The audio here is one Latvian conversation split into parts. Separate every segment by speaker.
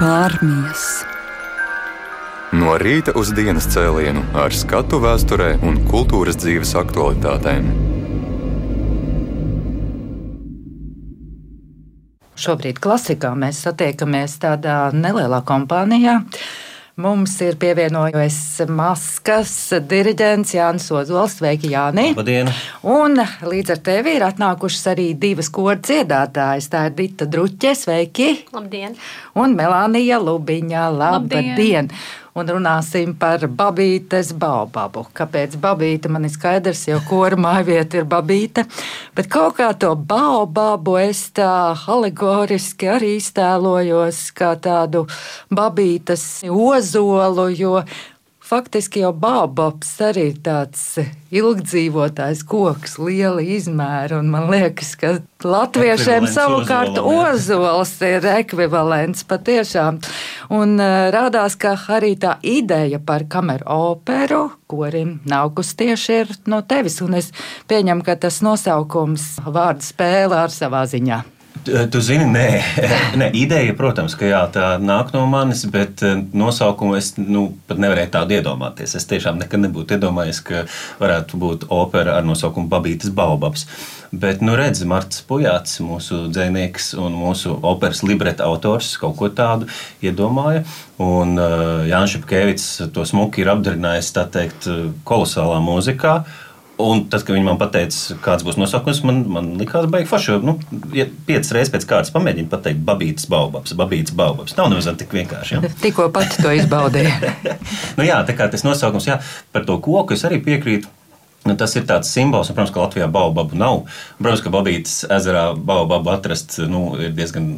Speaker 1: pārmies.
Speaker 2: No rīta uz dienas cēlienu ar skatu vēsturē un kultūras dzīves aktualitātēm.
Speaker 1: Šobrīd klasikā mēs satiekamies tādā nelielā kompānijā. Mums ir pievienojies maskas diriģents Jānis Ozols. Sveiki, Jāni!
Speaker 3: Labdien!
Speaker 1: Un līdz ar tevi ir atnākušas arī divas kodu dziedātājas. Tā ir Dita Druķe, sveiki!
Speaker 4: Labdien!
Speaker 1: Un Melānija Lubiņa, labdien! labdien. Un runāsim par babītes baubabu. Kāpēc babīte man ir skaidrs, jo kora mājvieta ir babīte. Bet kaut kā to baubabu es tā alegoriski arī iztēlojos kā tādu babītes ozolu, jo faktiski jau bābabs arī ir tāds ilgdzīvotājs koks, liela izmēra. Man liekas, ka latviešiem savukārt ozols ir ekvivalents patiešām. Un rādās, ka arī tā ideja par kameru operu, kurim nākus tieši ir no tevis. Un es pieņemu, ka tas nosaukums vārdu spēle ar savā ziņā.
Speaker 3: Tu zini, nē, nē, ideja, protams, ka jā, tā nāk no manis, bet eh, nosaukumu es nu, pat nevarēju tādu iedomāties. Es tiešām nekad nebūtu iedomājies, ka varētu būt opera ar nosaukumu Babītas Baubabs. Bet, nu, redzi, Marts Pujāts, mūsu dzinieks un mūsu operas libreta autors, kaut ko tādu iedomāja. Un uh, Jānis Šepkevits to smuki ir apdarinājis, tā teikt, kolosālā mūzikā. Un tad, kad viņi man teica, kāds būs nosaukums, man, man likās, ka forši. Nu, ja piecas reizes pēc kārtas pamēģinu pateikt, babītas baubabs, babītas baubabs. Nav nemaz tik vienkārši. Ja?
Speaker 1: Tikko pati to izbaudīju.
Speaker 3: nu, jā, tā kā tas nosaukums, jā, par to koku es arī piekrītu. Nu, tas ir tāds simbols, un, protams, ka Latvijā baubabu nav. Protams, ka Babītas ezerā baubabu atrast nu, ir diezgan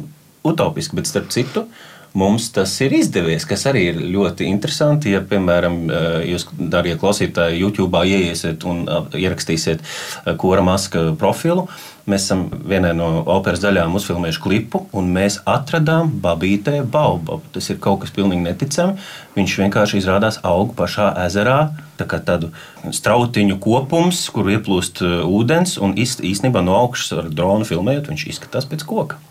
Speaker 3: utopiski, bet starp citu, uh, mums tas ir izdevies, kas arī ir ļoti interesanti. Ja, piemēram, eh, jūs, darbie klausītāji, YouTube ieiesiet un eh, ierakstīsiet eh, kora maska profilu, mēs esam vienā no operas daļām uzfilmējuši klipu, un mēs atradām babītē baubabu. Tas ir kaut kas pilnīgi neticami. Viņš vienkārši izrādās aug pašā ezerā. Tā kā tādu strautiņu kopums, kur ieplūst ūdens, un īstenībā no augšas ar dronu filmējot, viņš izskatās pēc koka.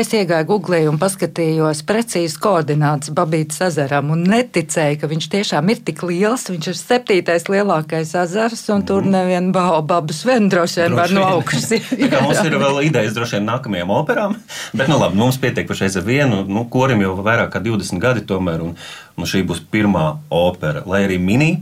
Speaker 1: Es iegāju Google un paskatījos precīzi koordinātas Babītas ezeram un neticēju, ka viņš tiešām ir tik liels. Viņš ir septītais lielākais ezers, un tur mhm. nevienu baobabus vien droši vien var no augšas.
Speaker 3: mums ir vēl idejas droši vien nākamajām operām, bet nu labi, mums pietiek pašreiz ar vienu, nu, korim jau vairāk kā 20 gadi tomēr, un, un šī būs pirmā opera, lai arī mini.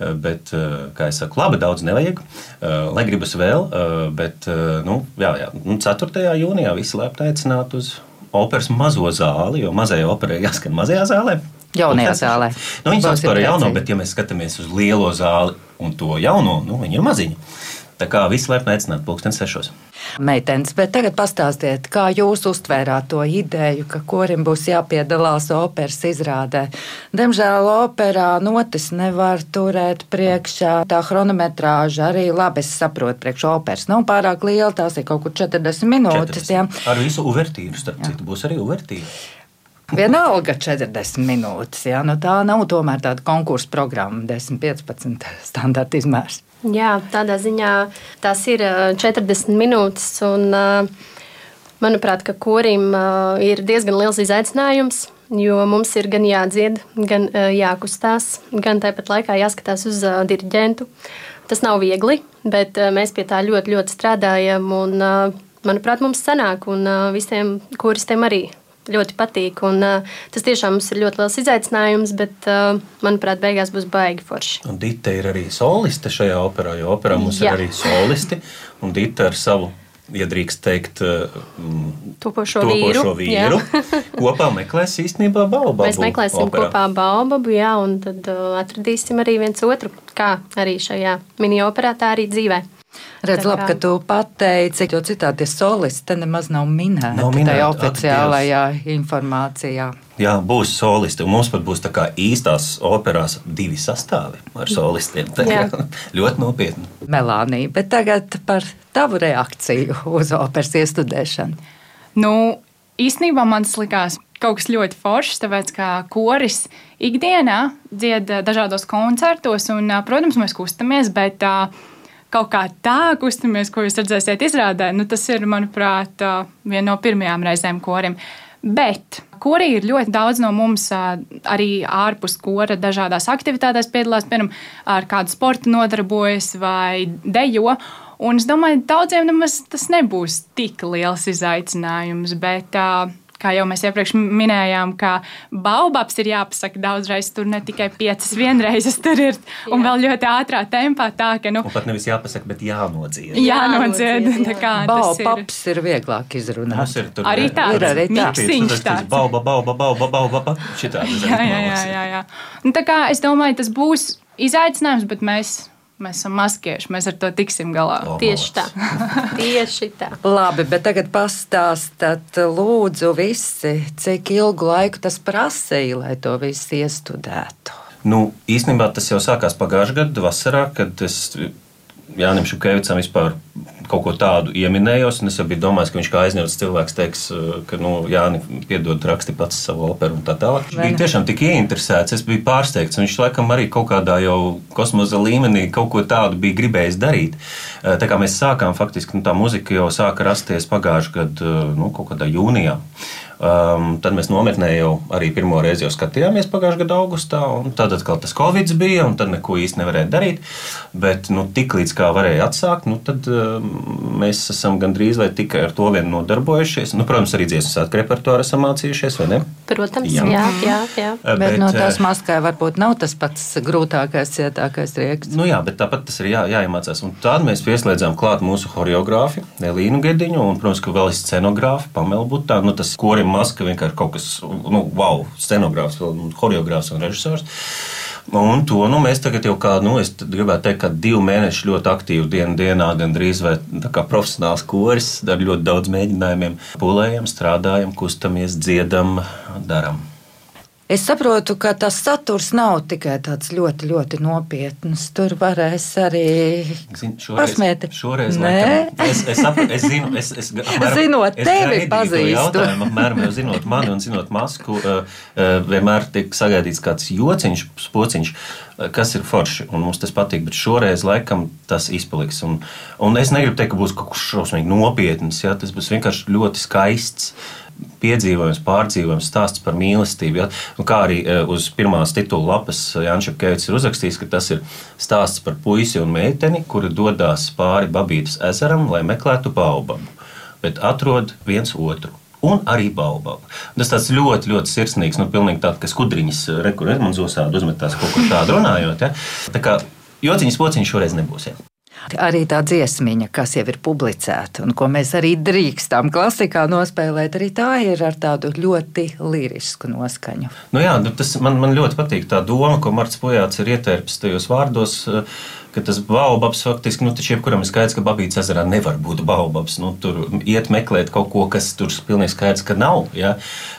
Speaker 3: Eh, bet, eh, kā jau teicu, labi, daudz nevajag. Eh, lai gribas vēl, bet nu, jā, jā, nu, 4. jūnijā visi lepni aicināti uz operas mazo zāli, jo mazajai operai jāskan mazajā zālē.
Speaker 1: Jaunajā zālē.
Speaker 3: Nu, viņi sauc par jauno, bet, ja mēs skatāmies uz lielo zāli un to jauno, nu, viņi ir maziņi. Tā kā visi lepni aicināti pulksten sešos.
Speaker 1: Meitenes, bet tagad pastāstiet, kā jūs uztvērāt to ideju, ka korim būs jāpiedalās operas izrādē. Diemžēl operā notis nevar turēt priekšā. Tā chronometrāža arī labi, es saprotu, priekš operas nav pārāk liela, tās ir kaut kur 40 minūtes. 40. Jā.
Speaker 3: Ar visu uvertīru, starp citu, būs arī uvertīra.
Speaker 1: Vienalga 40 minūtes. Jā, nu tā nav tomēr tāda konkursa programma, 10, 15 standarta izmērs.
Speaker 4: Jā, tādā ziņā tās ir 40 minūtes. Un, manuprāt, ka korim ir diezgan liels izaicinājums. Jo mums ir gan jādzied, gan jākustās, gan tāpat laikā jāskatās uz diriģentu. Tas nav viegli, bet mēs pie tā ļoti, ļoti strādājam. Un, manuprāt, mums sanāk, un visiem koristiem arī ļoti patīk. Un, uh, tas tiešām mums ir ļoti liels izaicinājums, bet, uh, manuprāt, beigās būs baigi forši.
Speaker 3: Un Dita ir arī soliste šajā operā, jo operā mums Jā. ir arī solisti. Un Dita ar savu ja drīkst teikt,
Speaker 4: mm, topošo, topošo
Speaker 3: vīru. vīru. kopā meklēs īstenībā baubabu.
Speaker 4: Mēs meklēsim operā. kopā baubabu, jā, un tad uh, atradīsim arī viens otru, kā arī šajā mini operā, tā arī dzīvē.
Speaker 1: Redz, labi, ka tu pateici, jo citādi solisti te nemaz nav minēti nav minēti, tajā oficiālajā ak, informācijā.
Speaker 3: Jā, būs solisti. Mums pat būs tā kā īstās operās divi sastāvi ar solistiem. Tā ļoti nopietni.
Speaker 1: Melānija, bet tagad par tavu reakciju uz operas iestudēšanu.
Speaker 5: Nu, īstenībā man tas likās kaut kas ļoti foršs, tāpēc kā koris ikdienā dzied dažādos koncertos, un, protams, mēs kustamies, bet uh, kaut kā tā kustamies, ko jūs redzēsiet izrādē, nu, tas ir, manuprāt, viena no pirmajām reizēm korim. Bet korī ir ļoti daudz no mums arī ārpus kora dažādās aktivitātēs piedalās, piemēram, ar kādu sportu nodarbojas vai dejo. Un es domāju, daudziem nemaz tas nebūs tik liels izaicinājums, bet uh, kā jau mēs iepriekš minējām, ka baubabs ir jāpasaka daudzreiz, tur ne tikai piecas vienreizes, tur ir un vēl ļoti ātrā tempā. Tā, ka, nu,
Speaker 3: un pat nevis jāpasaka, bet jānodzied.
Speaker 5: Jānodzied. Jā. Tā
Speaker 1: baubabs ir. ir vieglāk izrunāt.
Speaker 3: Mums ir tur
Speaker 5: arī tāds.
Speaker 1: Ir arī
Speaker 5: miksiņš tāds.
Speaker 3: Bauba, bauba, bauba, bauba. Šitādi.
Speaker 5: Jā, jā, jā, jā, jā. Un tā kā es domāju, tas būs izaicinājums, bet mēs Mēs esam maskieši, mēs ar to tiksim galā.
Speaker 4: O, Tieši tā. Tieši tā.
Speaker 1: Labi, bet tagad pastāstiet, lūdzu, visi, cik ilgu laiku tas prasīja, lai to visu iestudētu.
Speaker 3: Nu, īstenībā tas jau sākās pagājušā gada vasarā, kad es Jānis Šukevicam vispār kaut ko tādu ieminējos. Es jau biju domājis, ka viņš kā aizņemts cilvēks teiks, uh, ka, nu, Jānis, piedod, raksti pats savu operu un tā tālāk. Viņš bija tiešām tik ieinteresēts, es biju pārsteigts. Viņš laikam arī kaut kādā jau kosmosa līmenī kaut ko tādu bija gribējis darīt. Uh, tā kā mēs sākām, faktiski nu, tā muzika jau sāka rasties pagājušajā gadā, uh, nu, kaut kādā jūnijā. Um, tad mēs nometnē jau arī pirmo reizi skatījāmies pagājušā gada augustā. Tad atkal tas covid bija, un tad neko īsti nevarēja darīt. Bet nu, tik līdz kā varēja atsākt, nu, tad um, mēs esam gandrīz vai tikai ar to vien nodarbojušies. Nu, protams, arī dziesmu svētku repertuāru esam mācījušies, vai ne?
Speaker 4: Protams, jā, jā. jā, jā.
Speaker 1: Bet, bet no tās maskai varbūt nav tas pats grūtākais, cietākais rieks.
Speaker 3: Nu, jā, bet tāpat tas ir jā, jāiemācās. Un tad mēs pieslēdzām klāt mūsu choreogrāfu Elīnu Gediņu un, protams, ka vēl ir scenogrāfa Pamela Butā. Nu, tas korim maska vienkārši kaut kas, nu, wow, scenogrāfs, choreogrāfs un režisors. Un to nu, mēs tagad jau kā, nu, es gribētu teikt, ka divu mēnešu ļoti aktīvi dienu dienā, gandrīz vai kā profesionāls koris ar ļoti daudz mēģinājumiem. Pūlējam, strādājam, kustamies, dziedam, darām.
Speaker 1: Es saprotu, ka tas saturs nav tikai tāds ļoti, ļoti nopietns. Tur varēs arī pasmēt.
Speaker 3: Šoreiz, laikam, es, es, apra, es zinu, es, es, apmēram,
Speaker 1: zinot es tevi, pazīstu.
Speaker 3: Apmēram jau zinot mani un zinot masku, vienmēr tiek sagaidīts kāds jociņš, pociņš kas ir forši, un mums tas patīk. Bet šoreiz, laikam, tas izpaliks. Un, un es negribu teikt, ka būs kaut kas šausmīgi nopietns. Ja? Tas būs vienkārši ļoti skaists piedzīvojums, pārdzīvojums, stāsts par mīlestību. Ja? Un kā arī e, uz pirmās titula lapas Jānis Čakēvits ir uzrakstījis, ka tas ir stāsts par puisi un meiteni, kuri dodas pāri Babītas ezeram, lai meklētu baubabu, bet atrod viens otru. Un arī baubabu. Tas tāds ļoti, ļoti sirsnīgs, nu, pilnīgi tāds, kas kudriņas rekurors man zosādi uzmetās kaut ko tādu runājot. Ja? Tā kā jociņas pociņš šoreiz nebūs. Ja?
Speaker 1: Arī tā dziesmiņa, kas jau ir publicēta un ko mēs arī drīkstām klasikā nospēlēt, arī tā ir ar tādu ļoti lirisku noskaņu.
Speaker 3: Nu jā, nu tas man, man ļoti patīk tā doma, ko Marts Pojāts ir ietērpis tajos vārdos. Ka tas baubabs faktiski, nu, taču jebkuram ir skaidrs, ka Babītas ezerā nevar būt baubabs. Nu, tur iet meklēt kaut ko, kas tur pilnīgi skaidrs, ka nav. Ja?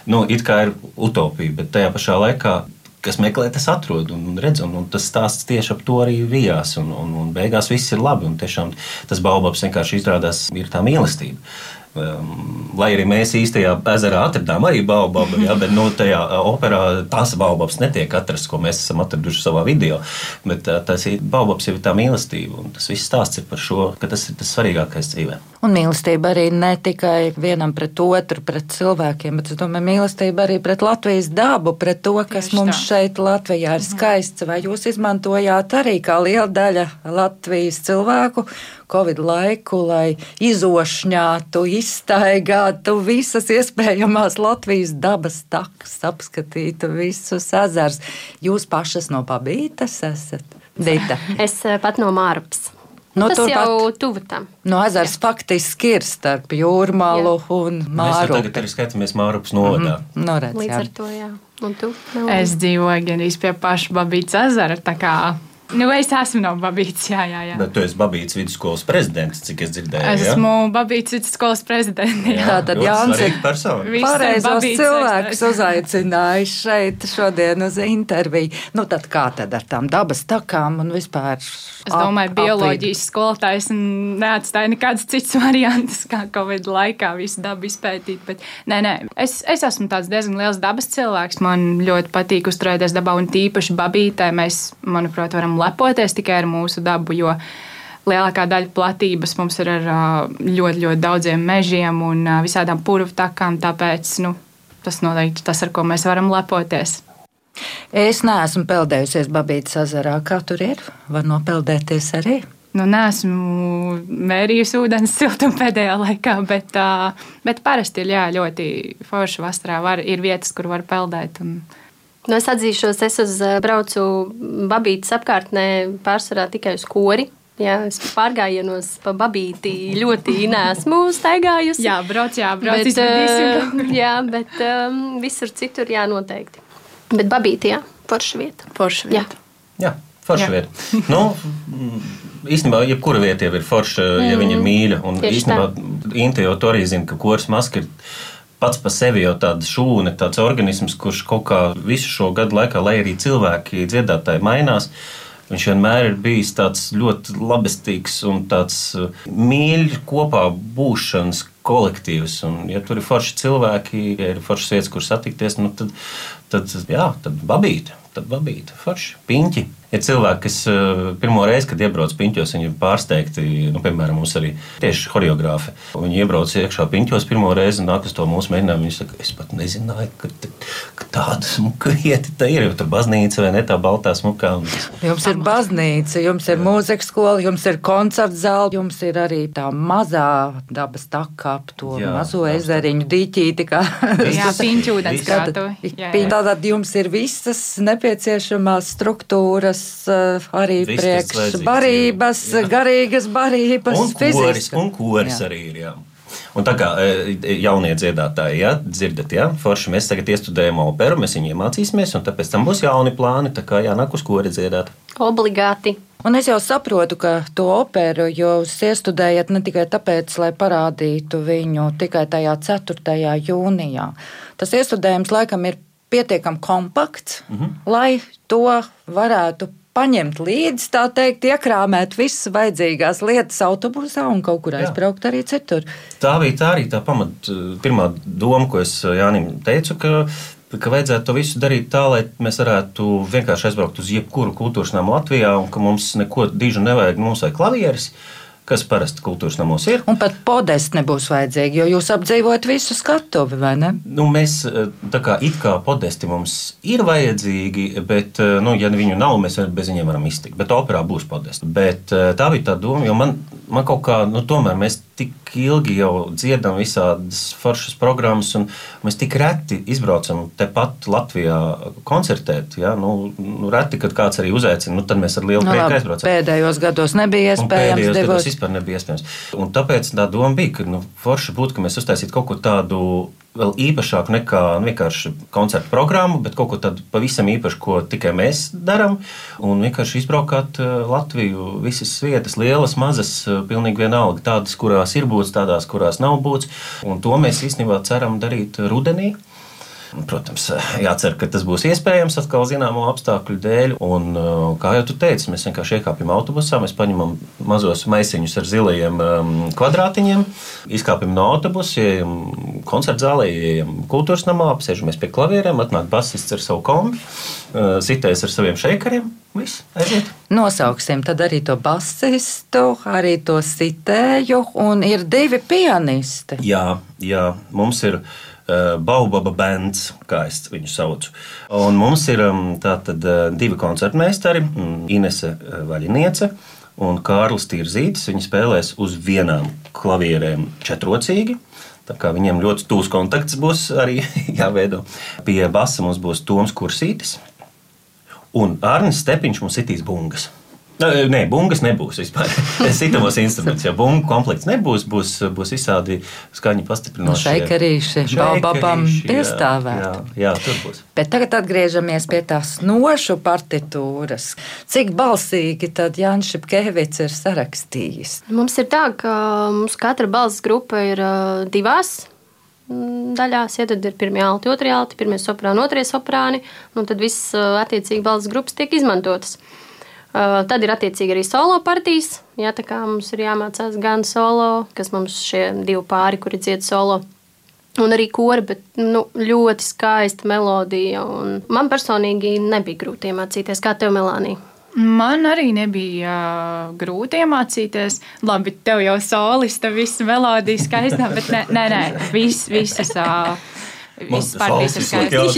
Speaker 3: Nu, it kā ir utopija, bet tajā pašā laikā kas meklē, tas atrod un redz. Un, un tas stāsts tieši ap to arī vijās. Un, un, un beigās viss ir labi. Un tiešām tas baubabs vienkārši izrādās ir tā mīlestība. Um, lai arī mēs īstajā ezerā atradām arī baubabu, ja, bet no nu, tajā operā tās baubabas netiek atrastas, ko mēs esam atraduši savā video. Bet tas ir baubabs jau ir tā mīlestība, un tas viss stāsts ir par šo, ka tas ir tas svarīgākais dzīvē.
Speaker 1: Un mīlestība arī ne tikai vienam pret otru, pret cilvēkiem, bet es domāju, mīlestība arī pret Latvijas dabu, pret to, kas Tieši mums tā. šeit Latvijā ir skaists. Vai jūs izmantojāt arī kā liela daļa Latvijas cilvēku? Covid laiku, lai izošņātu, iztaigātu visas iespējamās Latvijas dabas takas, apskatītu visus ezers. Jūs pašas no Pabītas esat? Dita.
Speaker 4: Es eh, pat no Mārpas. Nu, Tas jau tuvu tam.
Speaker 1: No ezers Jā. faktiski ir starp jūrmālu jā. un māru.
Speaker 3: Mēs tagad arī skatāmies mārupas novadā. Mm
Speaker 1: -hmm. Noredz,
Speaker 4: Līdz jā. ar to, jā. Un tu?
Speaker 5: Es dzīvoju gan īsti pie paša Babītas ezera, tā kā Nu, es esmu no Babītas, jā, jā, jā.
Speaker 3: Bet tu esi Babītas vidusskolas prezidents, cik es dzirdēju.
Speaker 5: Es esmu ja? Babītas vidusskolas prezidents. Jā,
Speaker 1: jā tad Jānis ir pareizos cilvēks uzaicinājis šeit šodien uz interviju. Nu, tad kā tad ar tām dabas takām un vispār?
Speaker 5: Es domāju, bioloģijas skolotājs neatstāja nekādas citas variantas, kā Covid laikā visu dabu izpētīt. Bet, nē, nē, es, es esmu tāds diezgan liels dabas cilvēks. Man ļoti patīk uzturēties dabā un tīpaši babītē. Mēs, manuprāt, varam lepoties tikai ar mūsu dabu, jo lielākā daļa platības mums ir ar ļoti, ļoti daudziem mežiem un visādām purvu takām. Tāpēc nu, tas noteikti tas, ar ko mēs varam lepoties.
Speaker 1: Es neesmu peldējusies Babītas ezerā. Kā tur ir? Var nopeldēties arī.
Speaker 5: Nu, nē, esmu mērījusi ūdens siltumu pēdējā laikā, bet, uh, bet parasti ir jā, ļoti forši vasarā. Var, ir vietas, kur var peldēt. Un...
Speaker 4: Nu, es atzīšos, es uz braucu Babītas apkārtnē pārsvarā tikai uz kori. Jā, es pārgājienos pa babīti ļoti nesmu staigājusi.
Speaker 5: Jā, brauc, jā, brauc.
Speaker 4: Bet, uh, jā, bet um, visur citur jā, noteikti. Bet babīti, jā, forša vieta.
Speaker 5: Forša vieta.
Speaker 3: Jā, jā forša jā. vieta. nu, īstenībā, jebkura vieta jau ir forša, mm. ja viņa ir mīļa. Un
Speaker 4: Tieši
Speaker 3: īstenībā Inte jau to arī zina, ka koris maska ir pats par sevi jau tāda šūna, tāds organisms, kurš kaut kā visu šo gadu laikā, lai arī cilvēki dziedātāji mainās, Viņš vienmēr ir bijis tāds ļoti labestīgs un tāds uh, mīļš kopā būšanas kolektīvs. Un, ja tur ir forši cilvēki, ja ir foršas vietas, kur satikties, nu tad, tad, jā, tad babīte, tad babīte, forši, piņķi ir cilvēki, kas eh, pirmo reizi, kad iebrauc piņķos, viņi ir pārsteigti. Nu, piemēram, mums arī tieši choreogrāfi. Viņi iebrauc iekšā piņķos pirmo reizi un nāk uz to mūsu mēģinājumu. Viņi saka, es pat nezināju, ka, ka tāda smuka vieta tā ir. Tur baznīca vai ne tā baltā smukā.
Speaker 1: Jums ir baznīca, jums ir mūzikas skola, jums ir koncerta zāle, jums ir arī tā mazā dabas taka ap to jā, mazo ezeriņu dīķīti. Kā...
Speaker 5: jā, piņķu ūdens krātuvi.
Speaker 1: Tātad jums ir visas nepieciešamās struktūras uh, arī priekš barības, jā. garīgas barības,
Speaker 3: un koris, un koris jā. arī ir. Jā. Un tā kā e, jaunie dziedātāji, ja, dzirdat, ja, forši mēs tagad iestudējam operu, mēs viņiem mācīsimies, un tāpēc tam būs jauni plāni, tā kā jānāk uz kori dziedāt.
Speaker 4: Obligāti.
Speaker 1: Un es jau saprotu, ka to operu jūs iestudējat ne tikai tāpēc, lai parādītu viņu tikai tajā 4. jūnijā. Tas iestudējums laikam ir pietiekami kompakts, mm -hmm. lai to varētu paņemt līdzi, tā teikt, iekrāmēt visas vajadzīgās lietas autobusā un kaut kur aizbraukt arī citur.
Speaker 3: Tā bija tā arī tā pamat, pirmā doma, ko es Jānim teicu, ka ka vajadzētu to visu darīt tā, lai mēs varētu vienkārši aizbraukt uz jebkuru kultūras namu Latvijā, un ka mums neko dižu nevajag, mums vajag klavieres kas parasti kultūras namos ir.
Speaker 1: Un pat podesti nebūs vajadzīgi, jo jūs apdzīvojat visu skatuvi, vai ne?
Speaker 3: Nu, mēs tā kā it kā podesti mums ir vajadzīgi, bet, nu, ja viņu nav, mēs bez viņiem varam iztikt. Bet operā būs podesti. Bet tā bija tā doma, jo man, man kaut kā, nu, tomēr mēs tik ilgi jau dziedam visādas foršas programmas, un mēs tik reti izbraucam tepat Latvijā koncertēt. Ja? Nu, nu, reti, kad kāds arī uzaicina, nu, tad mēs ar lielu nu, prieku aizbraucam.
Speaker 1: Pēdējos gados nebija iespējams.
Speaker 3: Pēdējos gados vispār nebija iespējams. Un tāpēc tā doma bija, ka nu, forši būtu, ka mēs uztaisītu kaut ko tādu vēl īpašāku nekā vienkārši koncertu programmu, bet kaut ko tādu pavisam īpašu, ko tikai mēs darām. Un vienkārši izbraukāt eh, Latviju, visas vietas, lielas, mazas, eh, pilnīgi vienalga, tādas, kurās ir būts, tādās, kurās nav būts. Un to mēs īstenībā ceram darīt rudenī. Protams, jācer, ka tas būs iespējams atkal zināmo apstākļu dēļ. Un, uh, kā jau tu teici, mēs vienkārši iekāpjam autobusā, mēs paņemam mazos maisiņus ar zilajiem um, kvadrātiņiem, izkāpjam no autobusa, ejam koncerta zālē, ejam kultūras namā, apsēžamies pie klavierēm, atnāk basists ar savu kombi, uh, sitēs ar saviem šeikariem. Viss, aiziet.
Speaker 1: Nosauksim tad arī to basistu, arī to sitēju, un ir divi pianisti.
Speaker 3: Jā, jā mums ir Eh, Baubaba bands, kā es viņu saucu. Un mums ir um, tātad eh, divi koncertmeistari, mm, Inese eh, Vaļiniece un Kārlis Tirzītis. Viņi spēlēs uz vienām klavierēm četrocīgi. Tā kā viņiem ļoti tūs kontakts būs arī jāveido. Pie basa mums būs Toms Kursītis un Arnis Stepiņš mums sitīs bungas. Nē, bungas nebūs vispār. Sitamos instrumentus, ja bungu komplekts nebūs, būs, būs visādi skaņu pastiprinoši.
Speaker 1: Šeikarīši, baubabam piestāvēt.
Speaker 3: Jā, jā, tur būs.
Speaker 1: Bet tagad atgriežamies pie tās nošu partitūras. Cik balsīgi tad Jānis Šepkevics ir sarakstījis?
Speaker 4: Mums ir tā, ka mums katra balss grupa ir divās daļās. Ja tad ir pirmie alti, otrie alti, pirmie soprāni, otrie soprāni, un tad viss attiecīgi balss grupas tiek izmantotas. Uh, tad ir attiecīgi arī solo partijas. Jā, tā kā mums ir jāmācās gan solo, kas mums šie divi pāri, kuri dzied solo. Un arī kori, bet nu, ļoti skaista melodija. Man personīgi nebija grūti iemācīties, kā tev, Melānija.
Speaker 5: Man arī nebija uh, grūti iemācīties. Labi, tev jau solista, visa melodija skaistā, bet nē, nē, nē vis, visas. Uh, Viss partijas ir skaistas.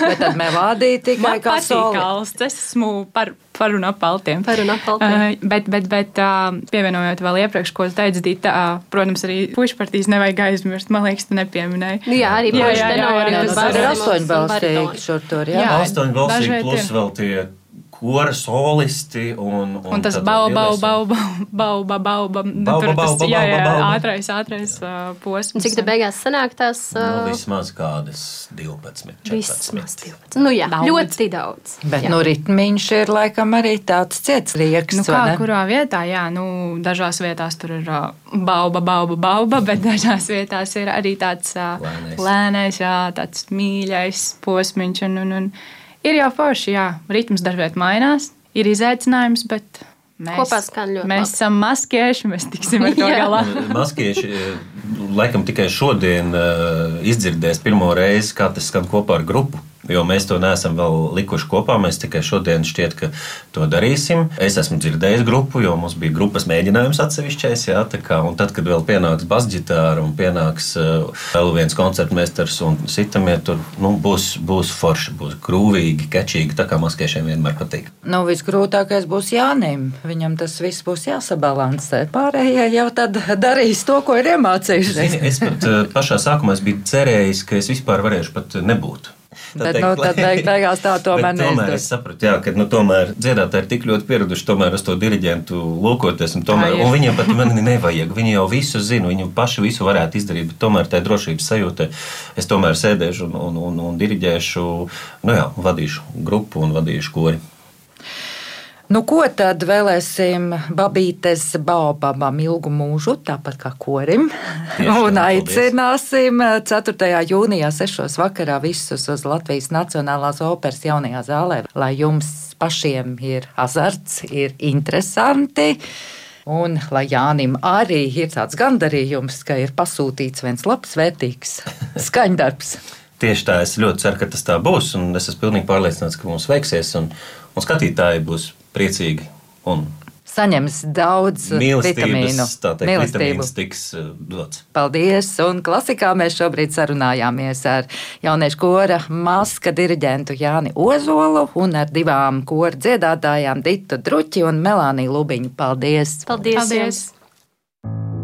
Speaker 1: Bet tad melodija tikai
Speaker 5: Man
Speaker 1: kā soli.
Speaker 5: kalsts. Es esmu par, par un ap paltiem.
Speaker 4: Par un ap paltiem.
Speaker 5: Uh, bet, bet, bet uh, pievienojot vēl iepriekš, ko teicu, Dita, uh, protams, arī pušu partijas nevajag aizmirst. Man liekas, tu nepieminēji.
Speaker 4: Nu Jā, arī pušu tenori
Speaker 5: tas
Speaker 1: ir astoņbalstīgi šur tur, jā.
Speaker 5: Jā. Dažviet
Speaker 3: plus vēl tie kora solisti un,
Speaker 5: Un tas
Speaker 3: tad
Speaker 5: bau,
Speaker 3: vēl
Speaker 5: bau,
Speaker 3: ieliesim.
Speaker 5: bau, bau, bau, bau, bau, bau,
Speaker 3: Bau,
Speaker 5: tur
Speaker 3: bau,
Speaker 5: tas,
Speaker 3: bau,
Speaker 5: jā,
Speaker 3: bau,
Speaker 5: jā,
Speaker 3: bau, bau.
Speaker 5: ātrais, ātrais uh, posms.
Speaker 4: Un Cik tā beigās sanāk tās?
Speaker 3: Nu, vismaz kādas 12, 14.
Speaker 4: Vismaz 12. Nu jā,
Speaker 5: Daudz.
Speaker 4: ļoti daudz.
Speaker 1: Bet
Speaker 4: Jā.
Speaker 1: nu, ritmiņš ir laikam arī tāds ciets rieks.
Speaker 5: Nu, kā
Speaker 1: ne?
Speaker 5: kurā vietā, jā, nu, dažās vietās tur ir bauba, bauba, bauba, bet dažās vietās ir arī tāds
Speaker 3: Lēnais.
Speaker 5: lēnais, jā, tāds mīļais posmiņš. Un, un, un ir jau forši, jā, ritms dažviet mainās, ir izaicinājums, bet mēs,
Speaker 4: Kopā skan ļoti
Speaker 5: mēs
Speaker 4: labi.
Speaker 5: esam maskieši, mēs tiksim ar to galā.
Speaker 3: Maskieši eh, laikam tikai šodien uh, izdzirdēs pirmo reizi, kā tas skan kopā ar grupu. Jo mēs to neesam vēl likuši kopā. Mēs tikai šodien šķiet, ka to darīsim. Es esmu dzirdējis grupu, jo mums bija grupas mēģinājums atsevišķais. Jā, kā, un tad, kad vēl pienāks basģitāra un pienāks vēl viens koncertmeistars un sitamie, tur nu, būs, būs forši, būs grūvīgi, kečīgi, tā kā maskiešiem vienmēr patīk.
Speaker 1: Nu, visgrūtākais būs Jānim. Viņam tas viss būs jāsabalansē. Pārējie jau tad darīs to, ko ir iemācījušies.
Speaker 3: Zini, es pat uh, pašā sākumā biju cerējis, ka es vispār varēšu pat nebūt.
Speaker 1: Bet, nu, tad beig- beigās tā tomēr
Speaker 3: Bet tomēr
Speaker 1: neizdevās.
Speaker 3: es sapratu, jā, ka nu, tomēr dziedātāji ir tik ļoti pieraduši tomēr uz to diriģentu lūkoties. Un, tomēr, un viņiem pat mani nevajag. Viņi jau visu zina, viņi paši visu varētu izdarīt. Bet tomēr tā drošības sajūta. Es tomēr sēdēšu un, un, un, un diriģēšu, nu jā, vadīšu grupu un vadīšu kori.
Speaker 1: Nu, ko tad vēlēsim Babītes Baobabam ilgu mūžu, tāpat kā korim?
Speaker 3: Tieši tā,
Speaker 1: Un aicināsim 4. jūnijā 6. vakarā visus uz Latvijas Nacionālās operas jaunajā zālē, lai jums pašiem ir azarts, ir interesanti. Un lai Jānim arī ir tāds gandarījums, ka ir pasūtīts viens labs, vērtīgs skaņdarbs.
Speaker 3: Tieši tā, es ļoti ceru, ka tas tā būs. Un es esmu pilnīgi pārliecināts, ka mums veiksies. Un, un skatītāji būs priecīgi un
Speaker 1: Saņems daudz vitamīnu.
Speaker 3: teikt, vitamīns tiks uh, dots.
Speaker 1: Paldies! Un klasikā mēs šobrīd sarunājāmies ar jauniešu kora maska diriģentu Jāni Ozolu un ar divām kora dziedātājām Ditu Druķi un Melāniju Lubiņu. Paldies!
Speaker 4: Paldies!
Speaker 5: Paldies.
Speaker 4: jums.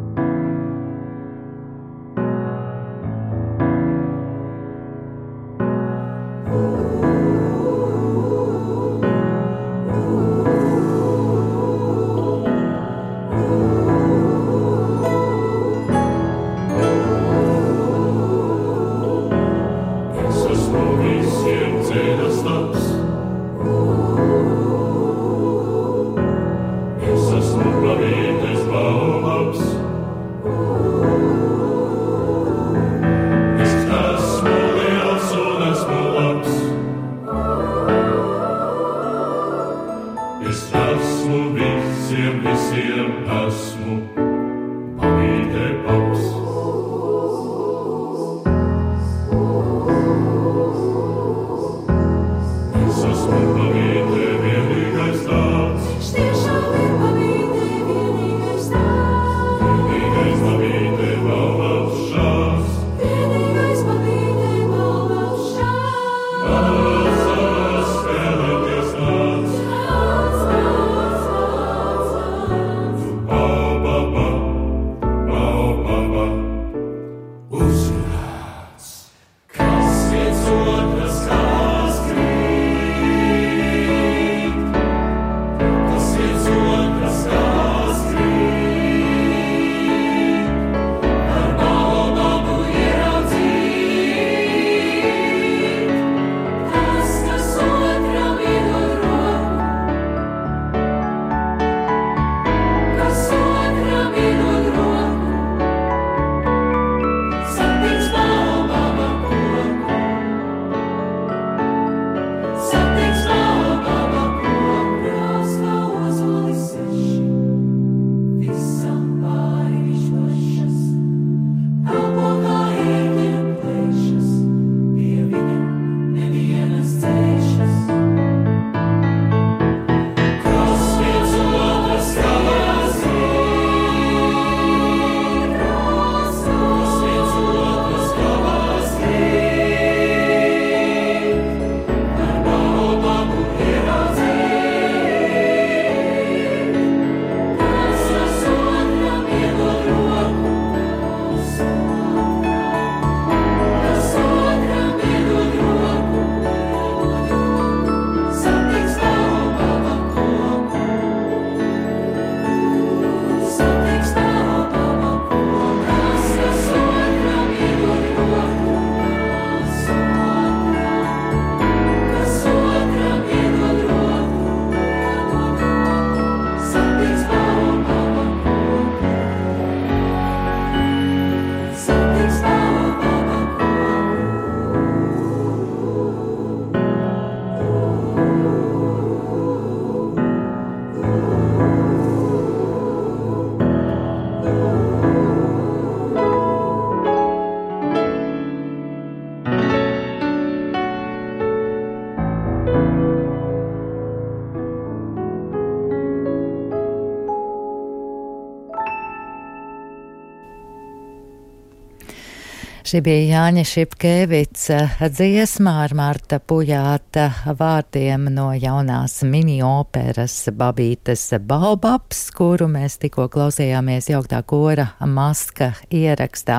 Speaker 1: Šī bija Jāņa Šipkevica dziesmā ar Marta Pujāta vārdiem no jaunās mini-operas Babītes Baobabs, kuru mēs tikko klausījāmies jauktā kora maska ierakstā.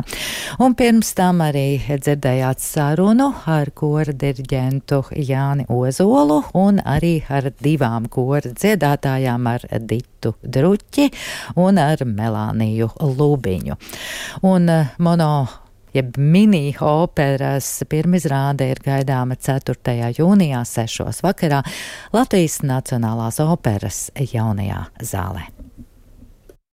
Speaker 1: Un pirms tam arī dzirdējāt sarunu ar kora diriģentu Jāni Ozolu un arī ar divām kora dziedātājām ar Ditu Druķi un ar Melāniju Lubiņu. Un eh, mono jeb mini-operas pirmizrāde ir gaidāma 4. jūnijā 6. vakarā Latvijas Nacionālās operas jaunajā zālē.